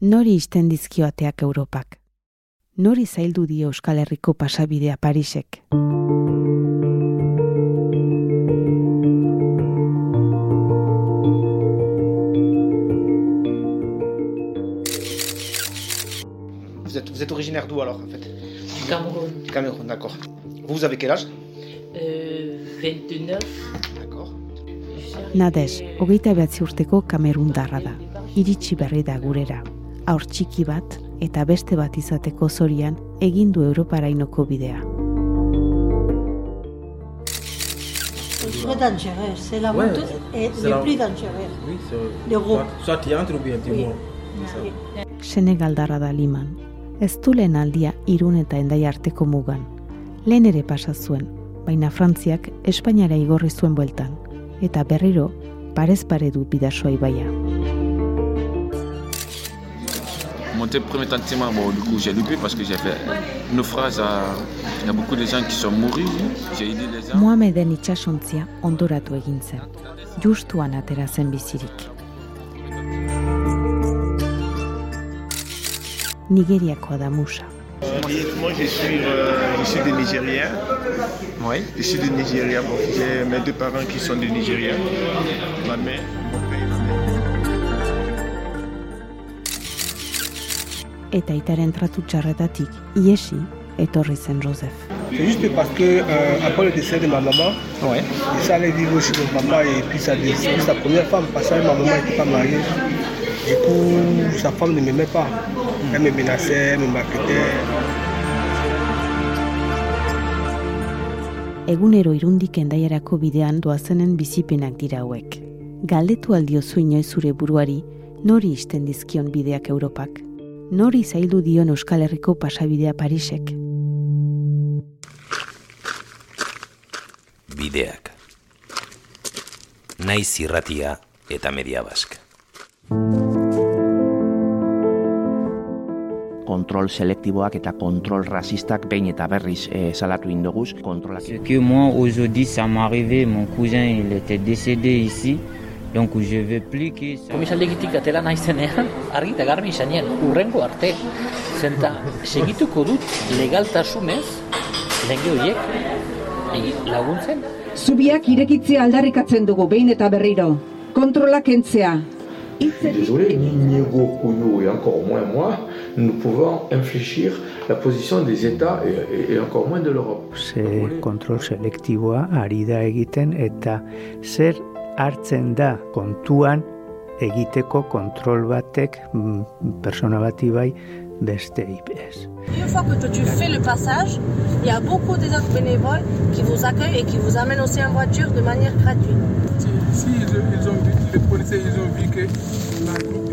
Nori izten dizkioateak Europak? Nori zaildu dio Euskal Herriko pasabidea Parisek? Vous êtes, vous êtes originaire d'où alors en fait Du Cameroun. Du Cameroun, d'accord. Vous, vous avez quel âge Euh, 29. D'accord. Nades, hogeita behatzi urteko kamerundarra da. Iritsi berri da gurera. Aur txiki bat eta beste bat izateko zorian egin du Europarainoko bidea. C'est très dangereux, c'est la Ouais, route et c'est le la- plus dangereux. Oui, c'est... Le groupe. Soit, soit tu entres ou bien tu Oui. mors. Oui. Senegaldarra da liman. Ez du lehen aldia irun eta endai arteko mugan. Lehen ere pasa zuen, baina Frantziak Espainiara igorri zuen bueltan. Eta berriro, parez pare du bidasoa ibaia. Mon premier sentiment, bon, du coup, j'ai loupé parce que j'ai fait naufrage. à- Il y a beaucoup de gens qui sont morts. J'ai aidé les gens. Mohameden itsasontzia ondoratu egin zen. Justuan atera zen bizirik. Nigeriakoa da Musa. Moi, je suis, euh, je suis. Oui. Je suis du Nigeria. Bon, j'ai mes deux parents qui sont du Nigeria. Ma mère. Eta itaren tratu txarretatik, iesi, etorri zen Joseph. C'est juste parce que euh, après le décès de ma maman, Ouais. il allé vivre chez mon papa et puis sa, puis sa première femme, parce que ma maman n'était pas mariée. Du coup, sa femme ne m'aimait pas. Elle me menaçait, me maltraitait. Egunero irundik endaiarako bidean doazenen bizipenak dira hauek. Galdetu aldiozu inoiz zure buruari, nori isten dizkion bideak Europak? Nori zaildu dion Euskal Herriko pasabidea Parisek? Bideak. Naiz irratia eta media bask. kontrol selektiboak eta kontrol rasistak behin eta berriz eh, salatu indoguz kontrolak Ce que moi aujourd'hui ça m'est arrivé, mon cousin il était décédé ici, donc je veux plus que ça... Komisaldegitik atela naizenean, argi eta garbi izanen, urrengo arte. Zenta, segituko dut legaltasunez, lenge horiek, laguntzen, Zubiak irekitzea aldarrikatzen dugu behin eta berriro. Kontrola kentzea. Désolé, ni Niego Kuyo et encore moins moi, nous pouvons infléchir la position des États et, et- et encore moins de l'Europe. Ze kontrol selektiboa ari da egiten eta zer hartzen da kontuan egiteko kontrol batek mm, persona bati bai beste ez. Une fois que tu fais le passage, il y a beaucoup des autres bénévoles qui vous accueillent et qui vous amènent aussi en voiture de manière gratuite. Si ils, ils ont vu, les policiers ils ont vu que la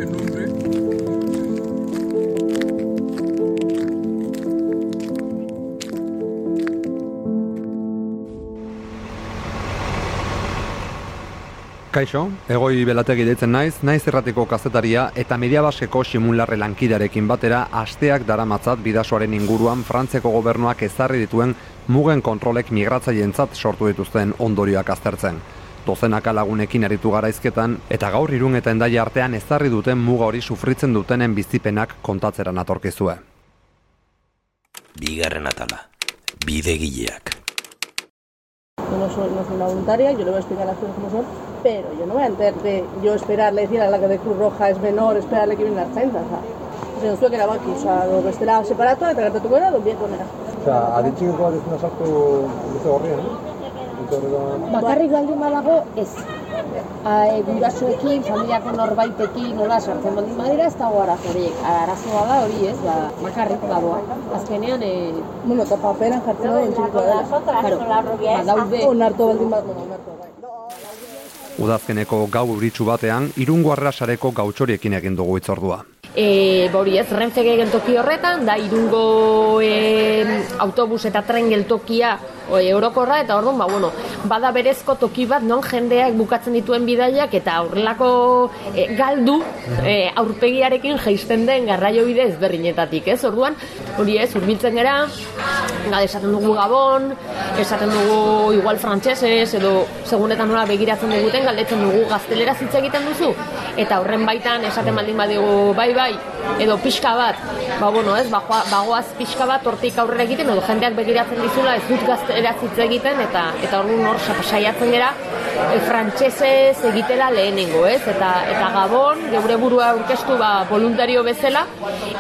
Kaixo, egoi belategi deitzen naiz, naiz errateko kazetaria eta mediabaskeko simularre lankidarekin batera asteak daramatzat bidasoaren inguruan Frantziako gobernuak ezarri dituen mugen kontrolek migratzaileentzat sortu dituzten ondorioak aztertzen. Dozenaka lagunekin aritu garaizketan eta gaur irun eta endaia artean ezarri duten muga hori sufritzen dutenen bizipenak kontatzeran atorkizue. Bigarren atala. Bidegileak. Yo no soy, no soy una voluntaria, yo le voy a explicar las cosas como son, pero yo no voy a entrar de yo esperarle, decir a la que de Cruz Roja es menor, esperarle que viene la Argenta, o sea. Se nos que erabaki, oza, do bestela separatu eta gertatuko era, do bieko nera. Osea, aditxikoa dezuna sartu luze horrian, eh? Bakarrik baldin badago ez. A, e, gurasoekin, familiako norbaitekin, nola sartzen baldin badira, ez dago arazorik. Arazoa da hori ez, ba, bakarrik badoa. Azkenean, e... Bueno, eta paperan jartzen da ontxikoa dela. Claro, badaude. Onartu baldin bat, bueno, onartu bai. Udazkeneko gau euritsu batean, irungo sareko gautxoriekin egin dugu itzordua. E, hori ez, Renfe geltoki horretan, da irungo e, autobus eta tren geltokia o, eurokorra, eta orduan, ba, bueno, bada berezko toki bat, non jendeak bukatzen dituen bidaiak, eta horrelako e, galdu e, aurpegiarekin jaisten den garraio bide ezberdinetatik, ez? Orduan, hori ez, urbiltzen gera, gade esaten dugu Gabon, esaten dugu igual frantsesez edo segunetan nola begiratzen duguten, galdetzen dugu gaztelera hitz egiten duzu, eta horren baitan esaten baldin badigu bai bai edo pixka bat ba bueno ez ba, bagoaz pixka bat hortik aurrera egiten edo jendeak begiratzen dizula ez dut gazteraz hitz egiten eta eta orduan hor sa- saiatzen gera e, frantsesez egitela lehenengo, ez? Eta eta Gabon geure burua aurkeztu ba voluntario bezala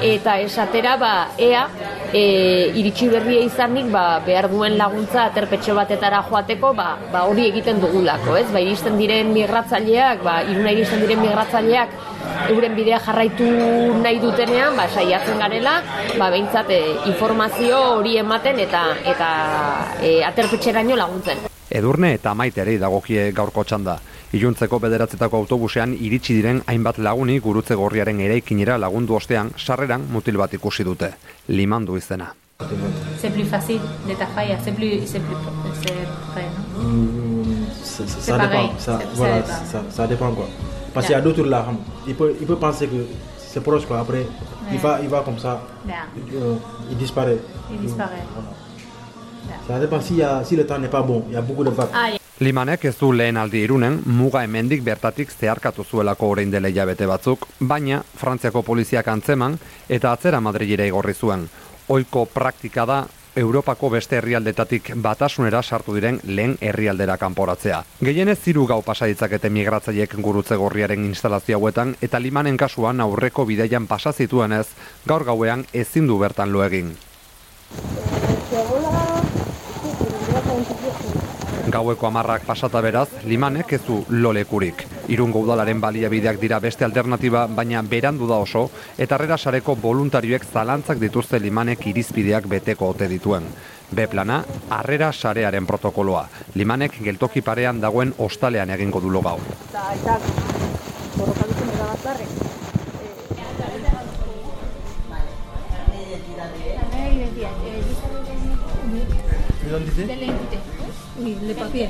eta esatera ba ea e, iritsi berria izanik ba, behar duen laguntza aterpetxo batetara joateko ba, ba hori egiten dugulako, ez? Ba iristen diren migratzaileak, ba iruna iristen diren migratzaileak euren bidea jarraitu nahi dutenean, ba saiatzen garela, ba behintzat e, informazio hori ematen eta eta e, aterpetxeraino laguntzen. Edurne eta maiterei dagokie gaurko txanda. Iluntzeko bederatzetako autobusean iritsi diren hainbat laguni gurutze gorriaren eraikinera lagundu ostean sarreran mutil bat ikusi dute. Limandu izena. C'est plus facile de ta faille, c'est plus, c'est plus, c'est non Mm, C'est ça pareil, dépend. Ça, ça voilà, ça, ça dépend quoi. Parce qu'il y a d'autres là, il peut, il peut penser que c'est proche quoi. Après, il, va, il va comme ça, Yeah. euh, il disparaît. Il disparaît. Ça dépend s'il y a- si le temps n'est pas bon. Il y a beaucoup de vagues. Ah, Limanek ez du lehen aldi irunen, muga hemendik bertatik zeharkatu zuelako orain dela hilabete batzuk, baina Frantziako poliziak antzeman eta atzera Madrilera igorri zuen. Oiko praktika da Europako beste herrialdetatik batasunera sartu diren lehen herrialdera kanporatzea. Gehienez ziru gau pasa ditzakete migratzaileek gurutze gorriaren instalazio hauetan eta limanen kasuan aurreko bideian pasa zituenez, gaur gauean ezin du bertan lo egin. Gaueko amarrak pasata beraz, limanek ez du lolekurik. Irungo udalaren baliabideak dira beste alternatiba, baina berandu da oso, eta harrera sareko voluntarioek zalantzak dituzte limanek irizpideak beteko ote dituen. B plana, harrera sarearen protokoloa. Limanek geltoki parean dagoen ostalean egingo du gaur. Eta, eta, borrokatzen le papier.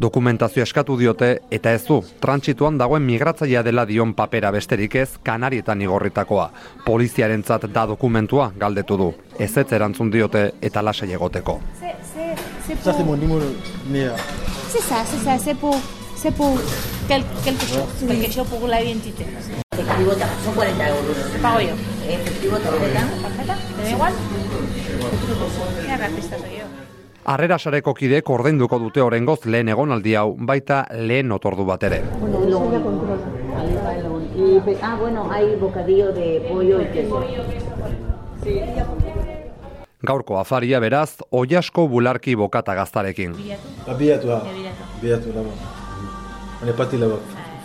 Dokumentazio eskatu diote eta ez du, trantsituan dagoen migratzailea dela dion papera besterik ez kanarietan igorritakoa. Poliziarentzat da dokumentua galdetu du. Ez ez erantzun diote eta lasai egoteko. Ça, c'est pour... mon numéro. Mais, C'est ça, c'est ça, c'est pour, c'est pour quel- quelque chose, quelque chose pour la identité. Efectivo, son 40 euros. Te pago yo. Efectivo, tarjeta. ¿Tarjeta? ¿Te da igual? Harrera sareko kideek ordainduko dute orengoz lehen egonaldi hau, baita lehen otordu bat ere. Ah, bueno, hay bocadillo de pollo y queso. Gaurko afaria beraz, oiasko bularki bokata gaztarekin. Billette, là-bas. On est parti là-bas.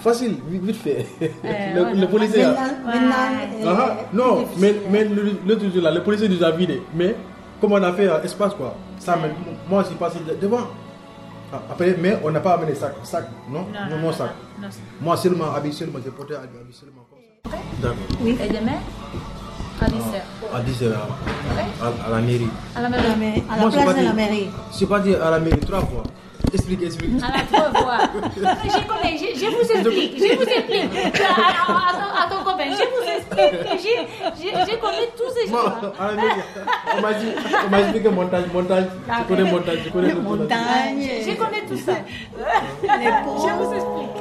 Facile, vite, fait. le, policier. Ah, ah, non, mais, le- jour là, le policier nous a vidé. Mais comme on a fait un espace quoi, ça, mais moi je suis passé de- devant. Ah, Après, mais on n'a pas amené sac, sac, non? Non, Non, non, mon non, sac. non. Moi seulement, habillé seulement, j'ai porté habillé seulement comme ça. D'accord. Oui. Et demain? À 10 heures. À 10 heures, à, à la mairie. À la mairie. À la Moi, je suis place de la mairie. Je suis parti à la mairie trois fois. Explique, explique. À la trois fois. Je connais, je, je vous explique, je vous explique. À, à- à ton- à ton copain, je vous explique. Je, je, je connais tous ces Moi, choses. à la mairie, on m'a dit, on m'a expliqué montage, montage. Je connais montage, je connais le montage. Je connais tout ça. Je vous explique.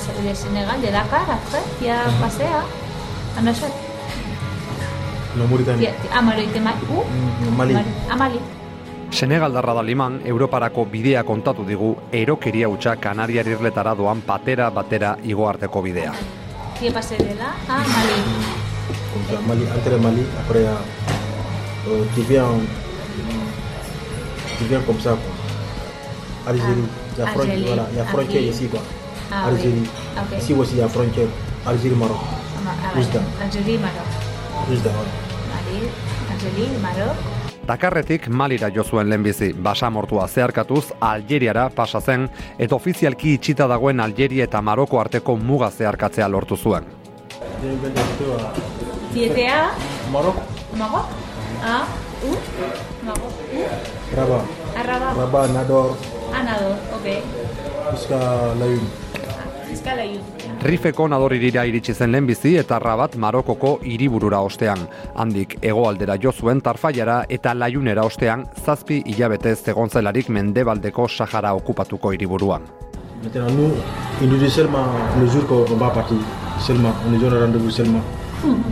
De Sénégal, de Dakar, après, qui a passé à, à Nachat. No, Mauritanie. À Mali, de Mali. Mm, Mali. Senegaldarra da liman, Europarako bidea kontatu digu, erokeria hutsa Kanariar irletara doan patera batera igoarteko bidea. Qui est passé de là à Mali. Ça, Mali, entre Mali, après, euh, tu viens, en- tu viens comme ça, quoi. Algérie, il y a frontière, voilà, il y a frontière ici, quoi. Ah Algérie. ok. Ici aussi, il y a frontière. Algérie, Maroc. À Ma- à Juste Mali. Algérie, Maroc. Juste avant. Mali, Algérie, Maroc. Dakarretik Malira jo zuen lehenbizi, basamortua zeharkatuz Algeriara pasa zen, eta ofizialki itxita dagoen Algeria eta Maroko arteko muga zeharkatzea lortu zuen. Maroc, Maroc À où Maroc. Où Rabat. À Rabat. Rabat, Nador. À Nador, ok. jusqu'à la une. Rifeko nadoririra iritsi zen lehenbizi eta Rabat Marokoko hiriburura ostean. Handik hegoaldera jo zuen Tarfaiara eta Laiunera ostean zazpi hilabete egon zelarik mendebaldeko Sahara okupatuko hiriburuan. Maintenant, nous, il nous dit seulement le jour qu'on va partir, seulement, on nous donne rendez-vous seulement,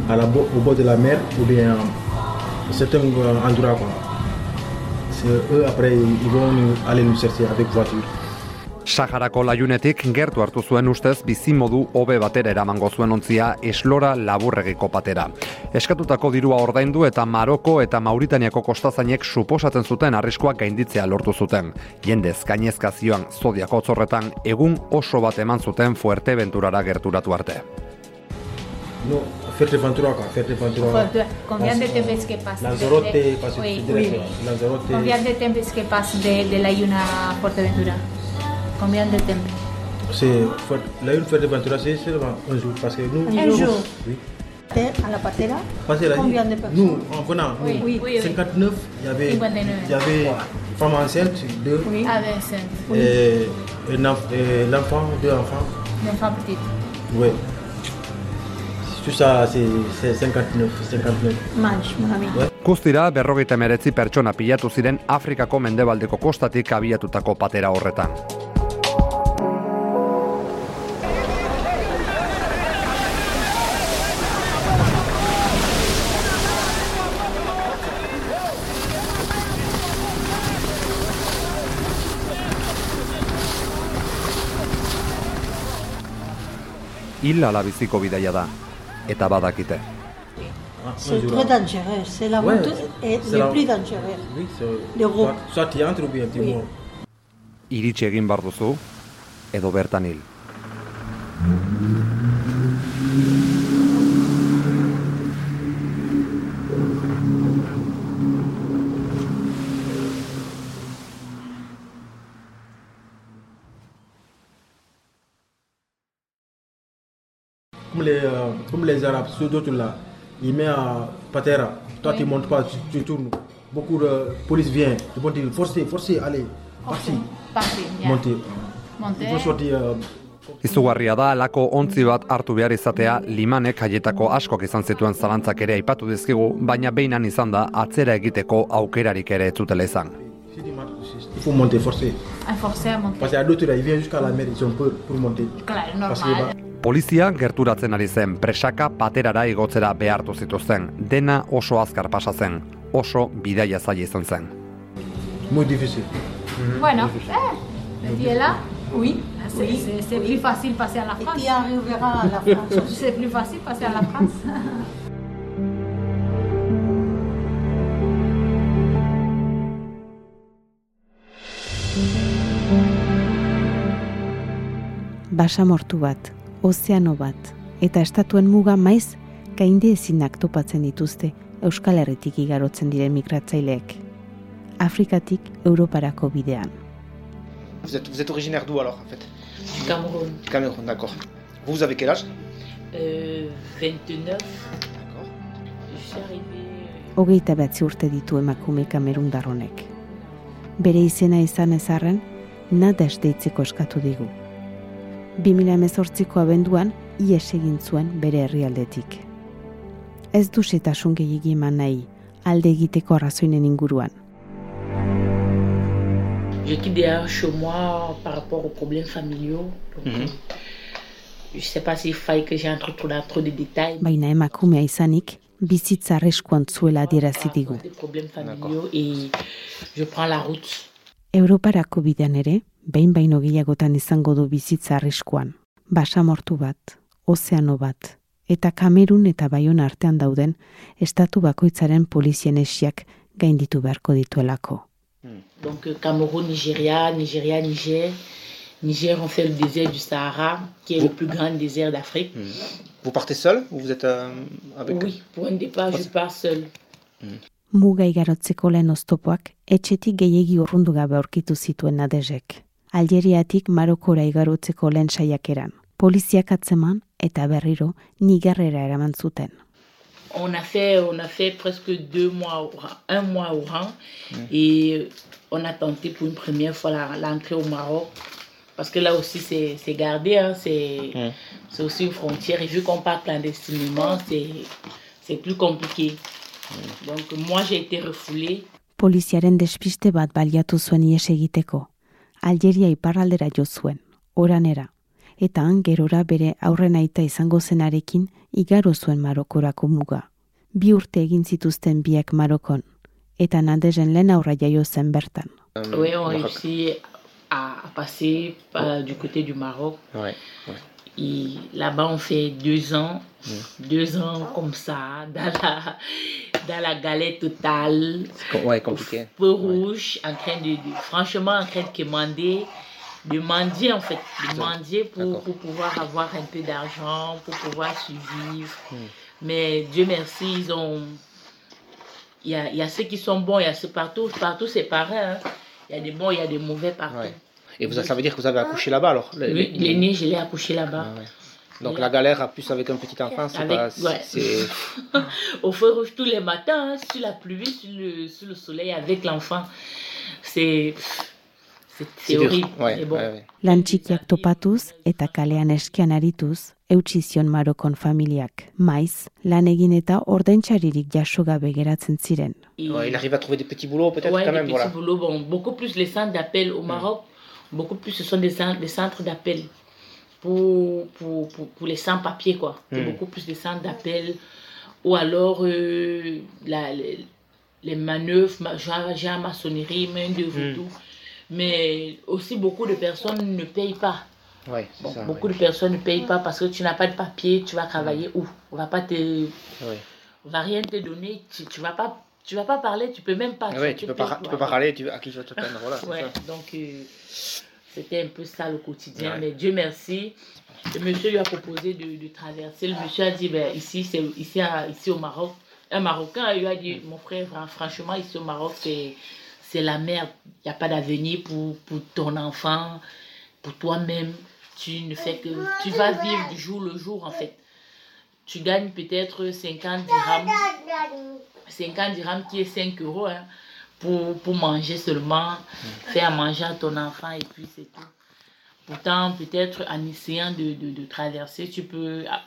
à la, bo- au bord de la mer ou bien à certains euh, endroits. Quoi. C'est eux, après, ils vont nous, aller nous chercher avec voiture. Saharako laiunetik gertu hartu zuen ustez bizimodu hobe batera eramango zuen ontzia eslora laburregiko patera. Eskatutako dirua ordaindu eta Maroko eta Mauritaniako kostazainek suposatzen zuten arriskoak gainditzea lortu zuten. Jendez gainezka zioan zodiako otzorretan egun oso bat eman zuten Fuerteventurara gerturatu arte. Non, Fuerteventura, Fuerteventura. Fuerte- Combien de temps est-ce que passe Lanzarote, que Oui, oui. Lanzarote. Combien de temps est-ce que passe de, de la Yuna a Fuerteventura Combien de temps C'est la une Fuerteventura, c'est seulement un jour, parce que nous... Un jour. Oui. À la patera Parce que la Combien de personnes nous, en venant, Oui, oui, oui, oui. 59, il y avait, 59. il y avait femme enceinte, deux, Vincent. et, et l'enf- et l'enfant, deux enfants. L'enfant petit. Oui. Tout ça, c'est c'est 59, 59. Manche, mon ami. Guztira, berrogeita meretzi pertsona pilatu ziren Afrikako mendebaldeko kostatik abiatutako patera horretan. Hil ala biziko bidaia da, eta badakite. C'est très dangereux. C'est la route est le plus dangereux. Oui, soit, soit tu entres ou bien tu Oui. mors. Iritsi egin bar duzu, edo bertan hil. Comme les Arabes, ceux d'autres là, ils mettent à Patera. Toi, tu ne montes pas, tu, tu tournes. Beaucoup de police vient. Ils vont dire forcez, forcez, allez, parti, Parti, yeah. montez. Monter. Il faut sortir. euh, Izugarria da lako ontzi bat hartu behar izatea limanek haietako askok izan zituen zalantzak ere aipatu dizkigu, baina behinan izan da atzera egiteko aukerarik ere ez zutela izan. il faut monter, forcer. À forcer à monter. Parce qu'il y a d'autres là, ils viennent jusqu'à la mer, ils ont peur pour monter. Claro, que, normal. Polizia gerturatzen ari zen, presaka paterara igotzera behartu zituzten. Dena oso azkar pasa zen, oso bidaia zaila izan zen. muy difficile. Bueno, eh, tu es là Oui. C'est plus facile passer à la France. Et tu arriveras à la France. C'est plus facile passer à la France. basamortu bat, ozeano bat, eta estatuen muga maiz gainde ezinak topatzen dituzte Euskal Herritik igarotzen diren migratzaileek. Afrikatik Europarako bidean. Vous êtes, vous êtes originaire d'où alors en fait Du Cameroun. Du Cameroun, d'accord. Vous, vous avez quel âge Euh, 29. Je suis arrivée. Hogeita behatzi urte ditu emakume honek. Bere izena izan ezarren, nadas deitzeko eskatu digu. 2018ko abenduan, ies egin zuen bere herrialdetik. Ez du setasun gehiagi eman nahi, alde egiteko arrazoinen inguruan. Quitte derrière chez moi par rapport aux problèmes familiaux. Donc, Mhm. euh, je sais pas s'il faille que j'entre trop dans trop de détails. Baina emakumea izanik, bizitza arriskuan zuela adierazi digu. Problèmes familiaux et je prends la route. Europarako bidean ere, behin baino gehiagotan izango du bizitza arriskuan. Basamortu bat, ozeano bat, eta Kamerun eta Baiona artean dauden, estatu bakoitzaren polizien esiak gainditu beharko dituelako. Donc euh, Cameroun, Nigeria, Nigeria, Niger. Niger, on fait le désert du Sahara, qui est le plus grand désert d'Afrique. Vous partez seul ou vous êtes euh, avec Oui, pour un départ, je pars seule. Muga igarotzeko lehen oztopoak, etxetik gehiegi urrundu gabe aurkitu zituen nadezek. Algeriatik Marokora igarotzeko lehen saiakeran. Poliziak atzeman eta berriro nigarrera eraman zuten. On a fait, on a fait presque deux mois, un mois au rang et on a tenté pour une première fois la- l'entrée au Maroc. Parce que là aussi, c'est c'est gardé, hein, c'est Mm. c'est aussi une frontière. Et vu qu'on part clandestinement, c'est c'est plus compliqué. Donc, moi, j'ai été refoulée. Poliziaren despiste bat baliatu zuen ies egiteko. Algeria iparraldera jo zuen, oranera. Eta han gerora bere aurren aita izango zenarekin igaro zuen Marokorako muga. Bi urte egin zituzten biak Marokon, eta Nadezen lehen aurra jaio zen bertan. Oui, on réussit à, à passer par- du côté du Maroc. Ouais, ouais. Et là-bas, on fait deux ans, deux ans comme ça, dans la, dans la galère totale. Ouais, compliqué. Peu rouge, en train de, de- franchement, en train de commander, de mendier en fait, de mendier pour, pour pouvoir avoir un peu d'argent, pour pouvoir survivre. Mais Dieu merci, ils ont. Il y a, y a ceux qui sont bons, il y a ceux partout. Partout, c'est pareil. hein. Il y a des bons, il y a des mauvais partout. Ouais. Et vous, ça veut dire que vous avez accouché là-bas alors Le- Oui, le- L'aîné, je l'ai accouché là-bas. Ah ouais. Donc la galère, en plus avec un petit enfant, c'est Avec- pas. ouais. c'est- Au feu rouge tous les matins, hein, sur la pluie, sur le, sur le soleil, avec l'enfant. C'est. C'est horrible. Ouais, bon. ouais, ouais. Lan txikiak topatuz eta kalean eskian arituz, eutsi zion Marokon familiak. Maiz, lan egin eta ordaintzaririk jaso gabe geratzen ziren. Il arrive à trouver des petits boulots peut-être Ouais, quand des même. petits Voilà. boulots. Bon, beaucoup plus les centres d'appel au Maroc, beaucoup plus ce sont des, cen- des centres d'appel pour, pour, pour, pour les sans-papiers, quoi. C'est Mm. beaucoup plus des centres d'appel. Ou alors euh, la, les, les manœuvres, ma- genre, genre maçonnerie, main d'œuvre et Mm. tout. Mais aussi beaucoup de personnes ne payent pas. Ouais, c'est Bon, ça. beaucoup de personnes ne payent pas parce que tu n'as pas de papier, tu vas travailler où? On va pas te, Ouais. on va rien te donner, tu, tu vas pas, tu vas pas parler, tu peux même pas. Ouais, tu peux pas, tu peux pas tu, à qui tu vas te plaindre, voilà. c'est Ouais, ça. donc euh, c'était un peu ça le quotidien. Ouais. Mais Dieu merci, le monsieur lui a proposé de, de traverser. Le monsieur a dit, ben, ici, c'est ici, à- ici au Maroc. Un Marocain lui a dit, mon frère, fran- franchement, ici au Maroc, c'est c'est la merde. Il n'y a pas d'avenir pour, pour ton enfant, pour toi-même. Tu ne fais que... Tu vas vivre du jour le jour, en fait. Tu gagnes peut-être 50 dirhams. 50 dirhams qui est 5 euros hein, pour, pour manger seulement, faire manger à ton enfant et puis c'est tout. Pourtant, peut-être en essayant de, de, de traverser, tu peux ah,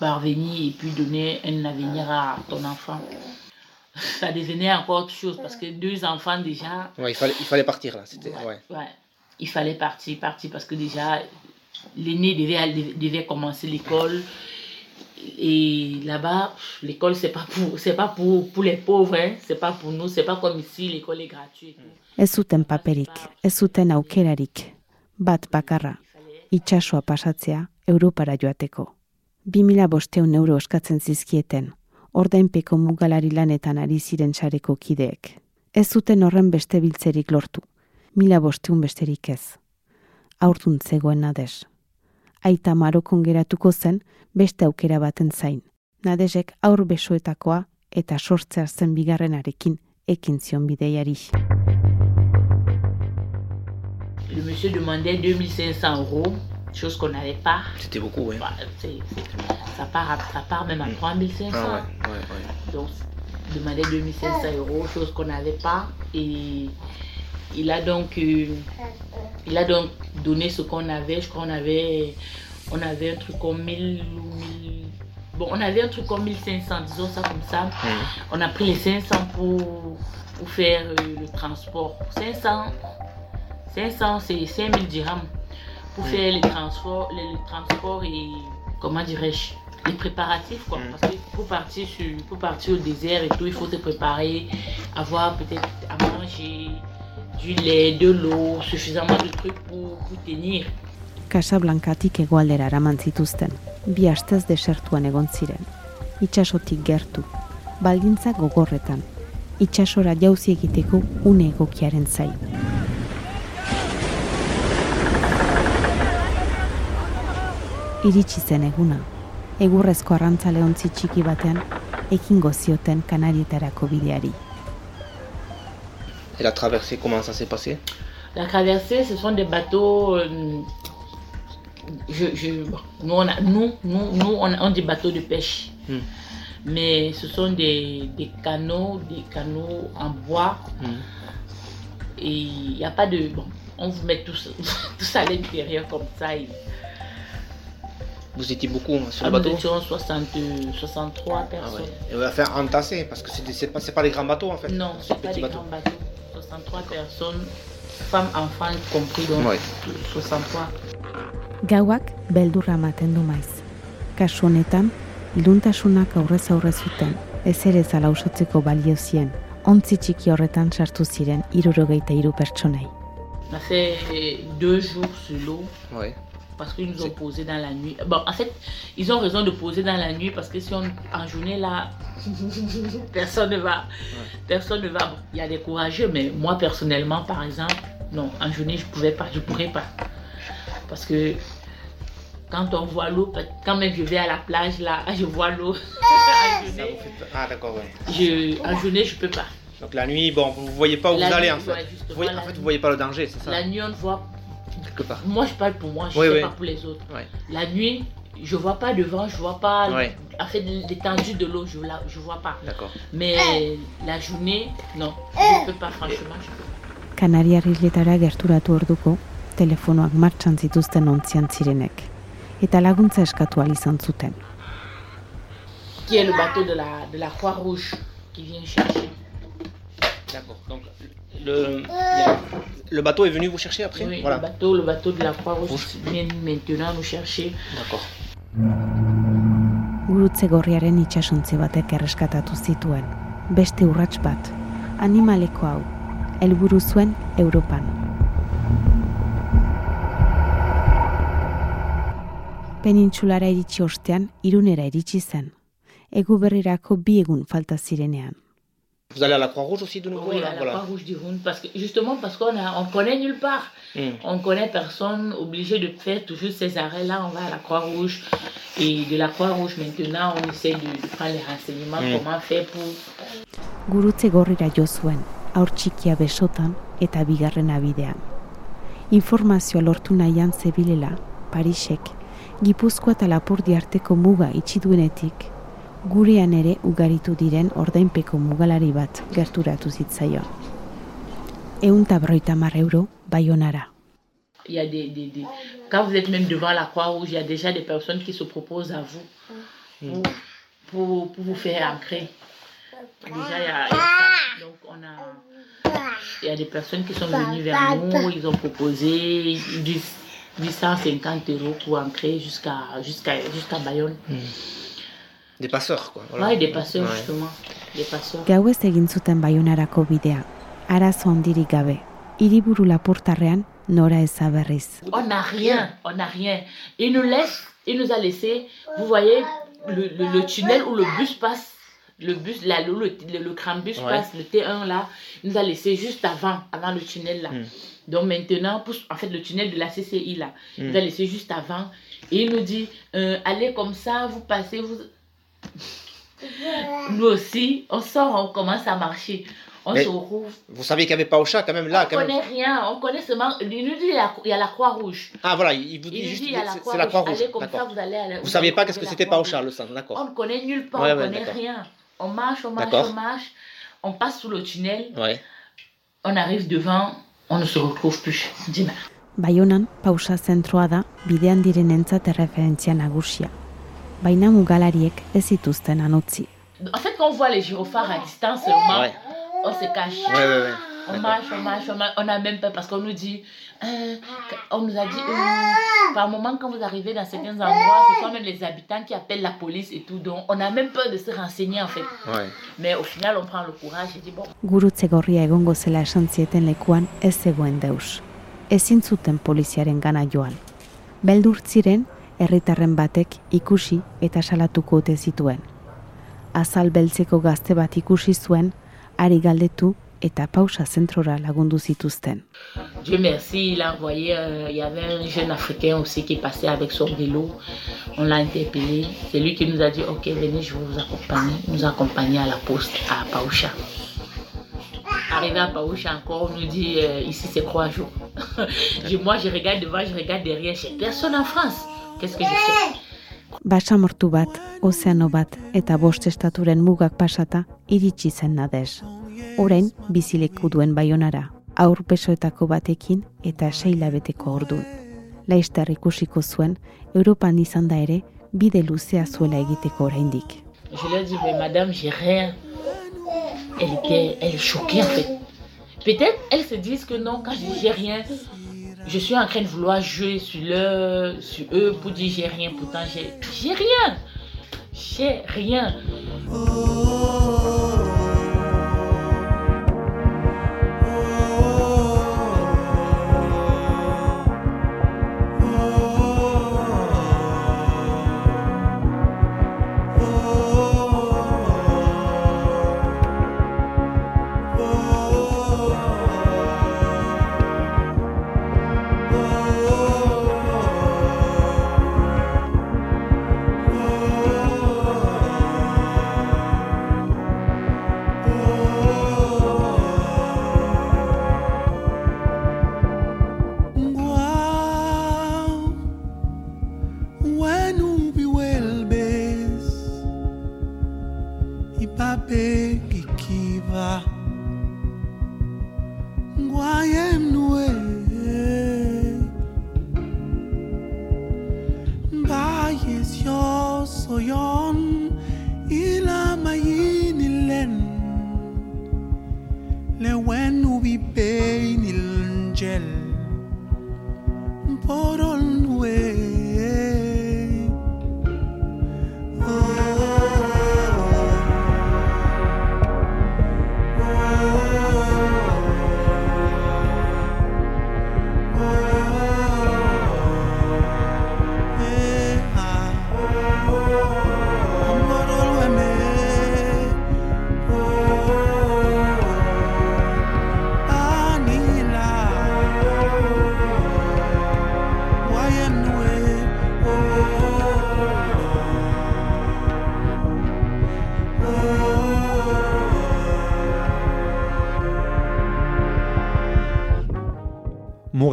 parvenir et puis donner un avenir à ton enfant. Ça devenait encore autre chose parce que deux enfants déjà, Ouais, il, fallait, il fallait partir là. C'était, ouais. ouais, il fallait partir, partir parce que déjà l'aîné devait, devait commencer l'école. Et là-bas, l'école, c'est pas pour, c'est pas pour, pour les pauvres, hein. c'est pas pour nous, c'est pas comme ici, l'école est gratuite. Ez zuten paperik, ez zuten aukerarik. Bat bakarra, itsasoa pasatzea Europara joateko. 2000 bosteun euro eskatzen zizkieten, ordainpeko mugalari lanetan ari ziren sareko kideek. Ez zuten horren beste biltzerik lortu, mila bosteun besterik ez. Aurtun zegoen nades. Aita Marokon geratuko zen beste aukera baten zain. Nadesek aur besoetakoa eta sortzea zen bigarrenarekin ekin zion bideiari. Le monsieur demandait 2500 euros, chose qu'on n'avait pas. C'était beaucoup, ouais. Bah, ça, part à- ça part même à 3500. Ah ouais, ouais, ouais. Donc, demandait 2500 euros, chose qu'on n'avait pas. Et il a donc, euh, il a donc donné ce qu'on avait. Je crois qu'on avait, on avait un truc comme 1000 ou 1000. Bon, on avait un truc comme 1500, disons ça comme ça. On a pris les 500 pour, pour faire euh, le transport. 500, 500 c'est 5000 dirhams pour faire les transports, les, les transports et, comment dirais-je, les préparatifs quoi. Parce que pour partir, sur, pour partir au désert et tout, il faut se préparer, avoir peut-être à manger, du lait, de l'eau, suffisamment de trucs pour, pour tenir. Casablancatik hegoaldera eraman zituzten, bi astez desertuan egon ziren. Itsasotik gertu, baldintza gogorretan, itsasora jauzi egiteko une egokiaren zain. Iritsi zen eguna, egurrezko arrantzale ontzi txiki batean, ekingo zioten kanarietarako bideari. Et la traversée, comment ça s'est passé? La traversée, ce sont des bateaux. euh, je, je- nous, on a- nous, nous, nous, on a dit bateaux de pêche. Hmm. Mais ce sont des, des canaux, des canaux en bois. Et il n'y a pas de. Bon, on vous met tous, tous à l'intérieur comme ça. Et... Vous étiez beaucoup hein, sur Ah, le nous bateau? étions 60, 63 personnes. Et on va faire entassé parce que des- c'est pas, c'est pas des grands bateaux en fait. Non, c'est pas des grands bateaux. 63 personnes, femmes, enfants compris, donc Ouais. 63. Gauak beldurra ematen du maiz. Kasu honetan, iluntasunak aurrez aurre zuten, ez ere zalausotzeko balio zien, ontzi txiki horretan sartu ziren irurogeita hiru pertsonei. Fait deux jours sur l'eau. Ouais. Parce qu'ils nous ont posé dans la nuit. Bon, en fait, ils ont raison de poser dans la nuit parce que si on en journée là, personne ne va, personne ne va. Bon, Il y a des courageux, mais moi personnellement, par exemple, non, en journée je pouvais pas, je pourrais pas, parce que quand on voit l'eau, quand même je vais à la plage là, je vois l'eau. Ah d'accord, ouais. je, en journée je peux pas. Donc la nuit, bon, vous voyez pas où La vous allez nuit, en fait. ouais, Vous voyez- en fait, vous voyez pas le danger, c'est ça? La nuit on ne voit Quelque part. Moi, je parle pour moi, je Oui, ne sais oui. pas pour les autres. Ouais. La nuit, je vois pas devant, je vois pas en fait l'étendue de l'eau, je la, je vois pas. D'accord. Mais la journée, non, je peux pas franchement. Je peux pas. Kanariar isletara gerturatu orduko, telefonoak martxan zituzten ontzian zirenek. Eta laguntza eskatu ahal izan zuten. Qui est le bateau de la de la Croix-Rouge qui vient chercher. D'accord. Donc le, le bateau est venu vous chercher après Oui, Voilà. le bateau, le bateau de la Croix-Rouge vient maintenant nous chercher. D'accord. Gurutze gorriaren itsasontzi batek erreskatatu zituen. Beste urrats bat, animaleko hau, helburu zuen Europan. Penintsulara iritsi ostean, irunera iritsi zen. Egu berrirako bi egun falta zirenean. Vous allez à la Croix-Rouge aussi de nouveau Oui, là à la Voilà. Croix-Rouge du Rhône, parce que justement parce qu'on on connaît nulle part. Hmm. On connaît personne, obligé de faire toujours ces arrêts-là, on va à la Croix-Rouge. Et de la Croix-Rouge, maintenant, on essaie de, de prendre les renseignements, Mm. comment faire pour... Gurutze gorrira jo zuen, aur txikia besotan eta bigarrena bidean. Informazioa lortu nahian zebilela, Parisek, Gipuzkoa eta Lapurdi arteko muga itxi duenetik, gurean ere ugaritu diren ordainpeko mugalari bat gerturatu zitzaion. Eun eta berroita hamar euro, baionara. Il y a des, des, des- Quand vous êtes même devant la Croix-Rouge, il y a déjà des personnes qui se proposent à vous pour, pour, pour vous faire ancrer. Déjà, il y a, il y a ça. Donc, on a... Il y a des personnes qui sont venues vers nous, ils ont proposé 10 850 euros pour ancrer jusqu'à jusqu'à jusqu'à Bayonne. Des passeurs quoi. Ouais, des passeurs, Ouais. justement. Des passeurs. Gauez egin zuten baionarako bidea, arazo handirik gabe, hiriburu lapurtarrean nora eza berriz. On n'a rien, on n'a rien. Il nous laisse, il nous a laissé, vous voyez, le, le, le tunnel où le bus passe, le bus, là, le, le, le, le grand bus Ouais. passe, le T1 là, il nous a laissé juste avant, avant le tunnel là. Donc maintenant, pour, en fait, le tunnel de la CCI là, il nous a Mm. laissé juste avant. Et il nous dit, euh, allez comme ça, vous passez, vous... Nous aussi, on sort, on commence à marcher. On Mais se retrouve Vous saviez qu'il y avait pas au chat quand même là on même. connaît rien, on connaît seulement. Il nous dit il y a, la Croix-Rouge. Ah voilà, il vous dit Il juste dit il y a la c'est la Croix-Rouge. Croix-Rouge. Allez comme ça, D'accord. vous allez à la- Vous saviez pas qu'est-ce que c'était pas au chat le sang, On d'accord. ne connaît nulle part, Ouais, on ouais, connaît d'accord. rien. On marche, on marche, D'accord. on marche. On passe sous le tunnel, Ouais. on arrive devant, on ne se retrouve plus. Dina. Baionan, pausa zentroa da, bidean direnentzat erreferentzia nagusia. Baina mugalariek ez zituzten anutzi. En fait, quand on voit les gyrophares à distance seulement, Ouais. on se cache. Ouais, ouais, ouais. On marche, on marche, on marche. On a même peur parce qu'on nous dit, euh, on nous a dit, euh, par moment quand vous arrivez dans certains endroits, ce sont même les habitants qui appellent la police et tout. Donc, on a même peur de se renseigner en fait. Ouais. Mais au final, on prend le courage et dit, bon, Gurutze gorria egongo zela esan zieten lekuan ez zegoen deus. Ezin zuten poliziaren gana joan. Beldur ziren, herritarren batek ikusi eta salatuko ote zituen. Azal beltzeko gazte bat ikusi zuen, ari galdetu eta pausa zentrora. Dieu merci, il a envoyé, euh, il y avait un jeune Africain aussi qui passait avec son vélo. On l'a interpellé. C'est lui qui nous a dit, ok, venez, je vous accompagner. Nous a accompagnés à la poste à Paoucha. Arrivé à Paoucha encore, on nous dit, euh, ici c'est trois jours. Moi, je regarde devant, je regarde derrière. J'ai personne en France. Je fais Basamortu bat, ozeano bat eta bost estaturen mugak pasata iritsi zen nadez. Orain bizileku duen baionara, aurpesoetako batekin eta sei labeteko ordun. Laizter ikusiko zuen, Europan izan da ere, bide luzea zuela egiteko oraindik. Je lui ai dit, mais madame, j'ai rien. Elle était, elle est choquée en fait. Peut-être elles se disent que non, quand je dis j'ai rien, je suis en train de vouloir jouer sur, leur, sur eux pour dire j'ai rien. Pourtant, j'ai, j'ai rien. J'ai rien. When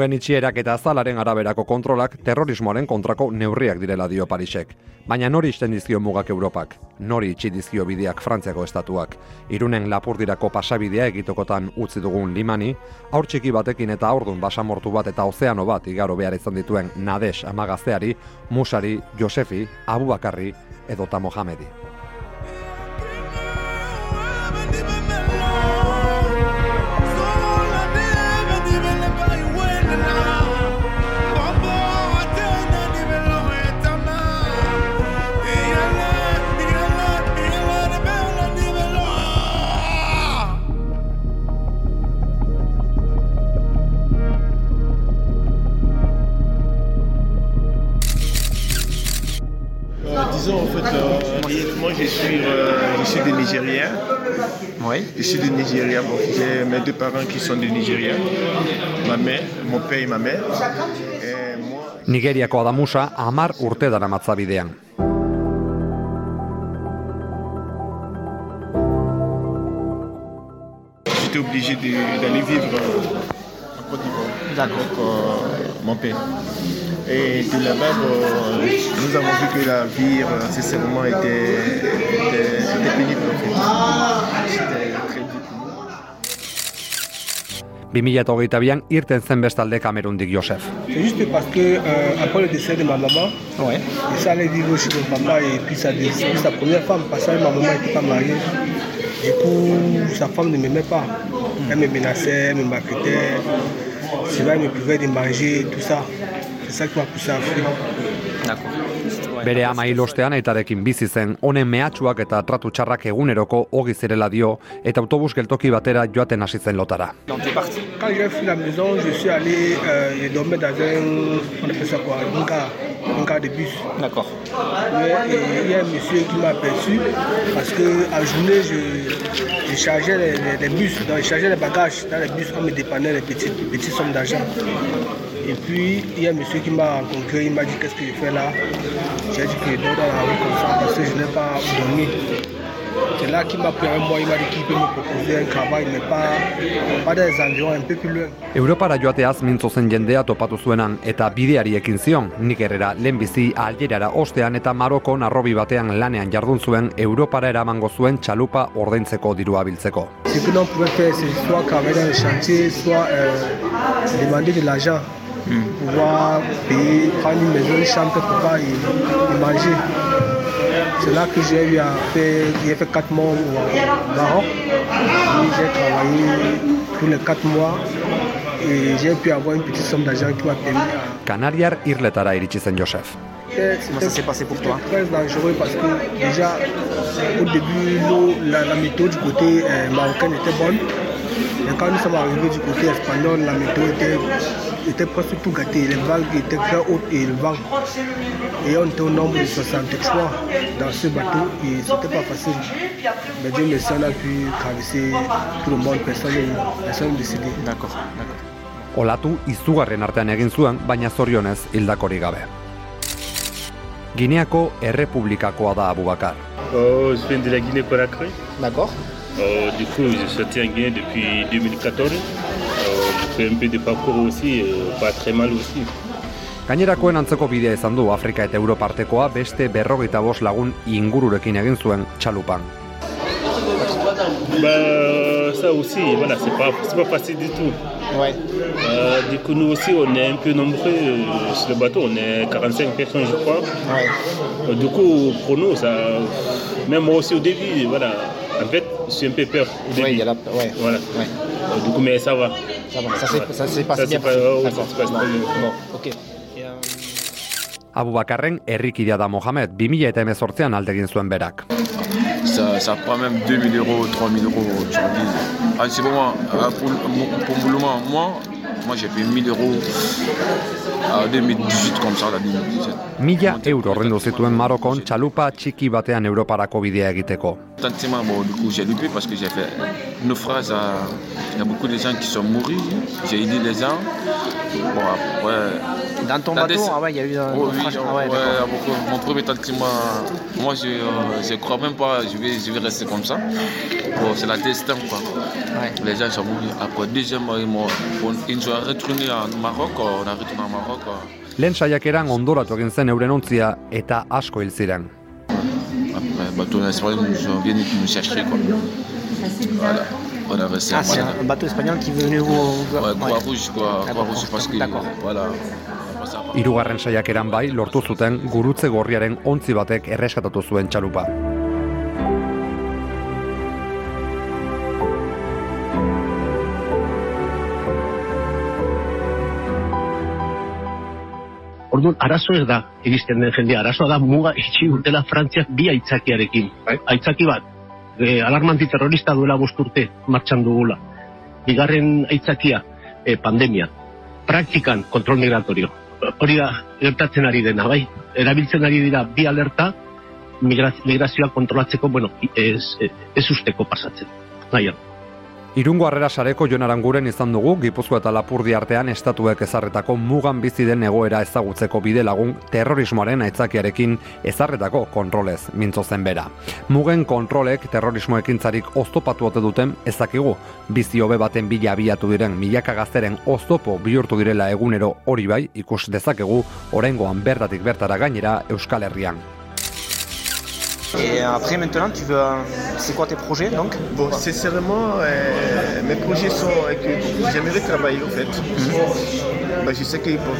Mugen itxierak eta azalaren araberako kontrolak terrorismoaren kontrako neurriak direla dio Parisek. Baina nori isten dizkio mugak Europak? Nori itxi dizkio bideak Frantziako estatuak? Irunen lapurdirako pasabidea egitokotan utzi dugun limani, aur txiki batekin eta aurdun basamortu bat eta ozeano bat igaro behar izan dituen Nades amagazteari, Musari, Josefi, Abubakarri edota Mohamedi. Je suis, euh, je suis Nigériens. Oui. Je suis du Nigeria. Bon, j'ai mes deux parents qui sont du Nigeria. Ma mère, mon père et ma mère. Et moi, Nigeriako Adamusa amar urte dara matzabidean. j'étais obligé de- d'aller vivre en Côte d'Ivoire. D'accord. Euh, mon père. Et de là-bas, bon, nous avons vu que la vie, euh, sincèrement, était, était, était pénible. En fait. C'était très. 2022an irten zen bestalde Kamerundik Josef. C'est juste parce que euh, après le décès de ma maman, Ouais. je suis allé vivre chez mon papa et puis sa, puis sa première femme, parce que ma maman n'était pas mariée. Du coup, sa femme ne m'aimait pas. Elle me menaçait, elle me maltraitait. Souvent, elle me privait de manger, tout ça. À fuir. D'accord. Bere ama hilostean aitarekin bizi zen, honen mehatxuak eta tratu txarrak eguneroko ogi zirela dio, eta autobus geltoki batera joaten hasi zen lotara. Quand j'ai fui la maison, je suis allé, euh, j'ai dormi dans un, on appelle ça quoi, un car, un car de bus. D'accord. Et il y a un monsieur qui m'a aperçu parce que à journée, je, je chargeais les, les- les bus, donc je chargeais les bagages dans les bus, on me dépannait les petites, petites sommes d'argent. Et puis, il y a un monsieur qui m'a rencontré, il m'a dit qu'est-ce que je fais là. J'ai dit que je dors dans la rue comme ça parce que je n'ai pas dormi. C'est là qu'il m'a pris un mois, il m'a dit qu'il peut me proposer un travail, mais pas, pas les environs, un peu plus loin. Europara joateaz mintzo zen jendea topatu zuenan eta bideari ekin zion, nik errera lehenbizi algerara ostean eta Marokon arrobi batean lanean jardun zuen Europara eramango zuen txalupa ordaintzeko dirua biltzeko. Ce que l'on pouvait faire, c'est soit travailler dans le chantier, soit euh, demander de l'argent pour pouvoir payer, prendre une maison, une chambre quelque part et, manger. C'est là que j'ai eu à faire, j'ai fait 4 mois au Maroc. J'ai travaillé tous les 4 mois et j'ai pu avoir une petite somme d'argent qui m'a permis à Kanariar irletara iritsi zen Josef. Comment ça s'est passé pour toi Très dangereux parce que déjà au début la, météo du côté euh, marocain était bonne. Et quand nous sommes arrivés du côté espagnol, la météo était, était presque tout gâtée. Les vagues étaient très hautes et le vent. Et on était au nombre de 63 dans ce bateau et c'était pas facile. Mais Dieu merci, on a pu traverser tout le monde, personne personne n'est décédé. D'accord, d'accord. Olatu izugarren artean egin zuen, baina zorionez hildakorik gabe. Gineako errepublikakoa da Abubakar. Oh, je viens de la Guinée-Conakry. D'accord. Euh, du coup, je suis en Guinée depuis 2014. Peu de parcours aussi, euh, pas très mal aussi. Gainerakoen antzeko bidea izan du Afrika eta Europa artekoa beste berrogeita bost lagun ingururekin egin zuen txalupan. Bah, ça aussi, voilà, c'est pas, c'est pas facile du tout. Ouais. Euh, du coup, nous aussi, on est un peu nombreux euh, sur le bateau. On est 45 personnes, je crois. Ouais. Euh, du coup, pour nous, ça, même moi aussi au début, voilà. En fait, je suis un peu peur au début. Ouais, il y a la... ouais. Voilà. Ouais. Euh, du coup, mais ça va. Ça va, ça s'est Voilà. passé Ça bien pas- ouais, ça s'est passé Bon, bien. bon, ok. Euh, Abubakarren herrikidea da Mohamed, 2000 eta emezortzean alde egin zuen berak. Ça, ça prend même 2000 euros, 3000 euros aujourd'hui. Ah, c'est bon, moi, ah, pour, pour moment, moi, moi j'ai payé 1000 euros à 2018 comme ça, la 2017. Mila euro orrendu zituen Marokon txalupa txiki batean Europarako bidea egiteko. Tantiment, bon, du coup, j'ai loupé parce que j'ai fait naufrage. à- Il y a beaucoup de gens qui sont morts. J'ai aidé les gens. Bon, après. Dans ton Dans bateau, des- ah ouais, il y a eu un Oh, oui, naufrage. Ah ouais, ouais, d'accord. beaucoup- mon premier tantiment, moi je ne crois même pas, je vais, je vais rester comme ça. Bon, c'est la destin quoi. Les gens sont morts. Après, deuxième, ils, m'ont- on- ils sont retournés en Maroc, on a retourné en Maroc. Lehen saiakeran ondoratu egin zen euren ontzia eta asko hil ziren. Bateau viennent nous chercher quoi. Voilà. On a resté Ah, en c'est un bateau espagnol qui est venu vous... Ouais, Croix-Rouge quoi, Croix-Rouge parce que. D'accord. Voilà. Hirugarren saiakeran bai lortu zuten gurutze gorriaren ontzi batek erreskatatu zuen txalupa. Orduan, arazo ez da, iristen den jendea, arazoa da muga itxi dutela Frantziak bi aitzakiarekin. Aitzaki bat, e, alarmanti terrorista duela bost urte martxan dugula. Bigarren aitzakia, e, pandemia. Praktikan, kontrol migratorio. Hori da, gertatzen ari dena, bai? Erabiltzen ari dira bi alerta, migraz- migrazioa kontrolatzeko, bueno, ez, ez usteko pasatzen. Nahian. Irungo harrera sareko Jon Aranguren izan dugu Gipuzkoa eta Lapurdi artean estatuek ezarretako mugan bizi den egoera ezagutzeko bide lagun terrorismoaren aitzakiarekin ezarretako kontrolez mintzo zen bera. Mugen kontrolek terrorismo ekintzarik oztopatu ote duten ezakigu. Bizi hobe baten bila abiatu diren milaka gazteren oztopo bihurtu direla egunero hori bai ikus dezakegu oraingoan bertatik bertara gainera Euskal Herrian. Et après, maintenant, tu veux... C'est quoi tes projets, donc? Bon, sincèrement, euh, mes projets sont euh, que j'aimerais travailler en fait. Bah, je sais qu'il faut,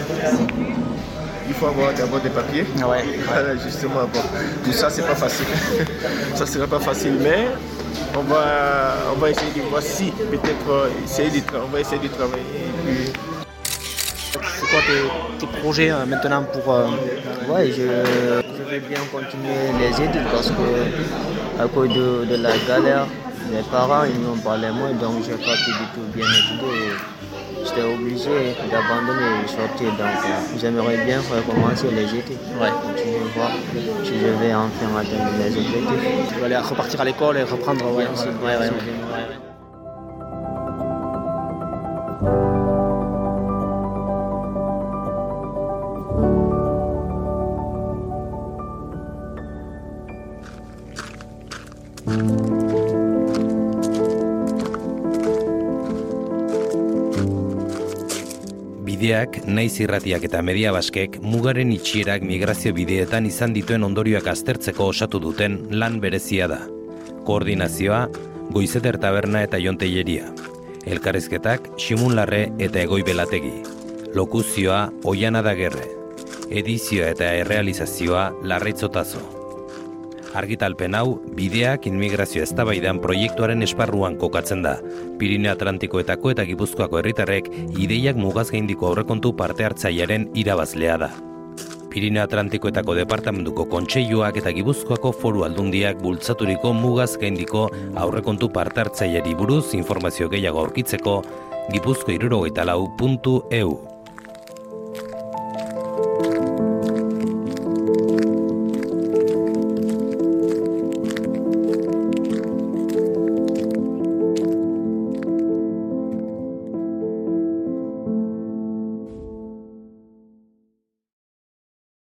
il faut avoir d'abord des papiers. Ouais. Voilà, justement, bon, tout ça, c'est pas facile. ça sera pas facile, mais on va, on va essayer de voir si peut-être euh, essayer de on va essayer de travailler. et puis- C'est quoi tes, tes projets euh, maintenant pour... euh, Ouais, je, je vais bien continuer les études parce que à cause de, de la galère, mes parents ils m'ont parlé moi donc j'ai pas pu du tout bien étudier. J'étais obligé d'abandonner et de sortir donc euh, j'aimerais bien recommencer les études. Ouais. Continuer voir si je vais enfin atteindre mes objectifs. Tu vas aller repartir à l'école et reprendre... Ouais, Bideak, naiz irratiak eta media baskek mugaren itxierak migrazio bideetan izan dituen ondorioak aztertzeko osatu duten lan berezia da. Koordinazioa, goizeter taberna eta jonteieria. Elkarrizketak, simunlarre eta egoi belategi. Lokuzioa, oiana da gerre. Edizioa eta errealizazioa, larreitzotazo argitalpen hau bideak inmigrazio eztabaidan proiektuaren esparruan kokatzen da. Pirineo Atlantikoetako eta Gipuzkoako herritarrek ideiak mugaz gaindiko aurrekontu parte hartzailearen irabazlea da. Pirineo Atlantikoetako departamentuko kontseiluak eta Gipuzkoako foru aldundiak bultzaturiko mugaz gaindiko aurrekontu parte hartzaileari buruz informazio gehiago aurkitzeko gipuzko irurogeita lau.eu.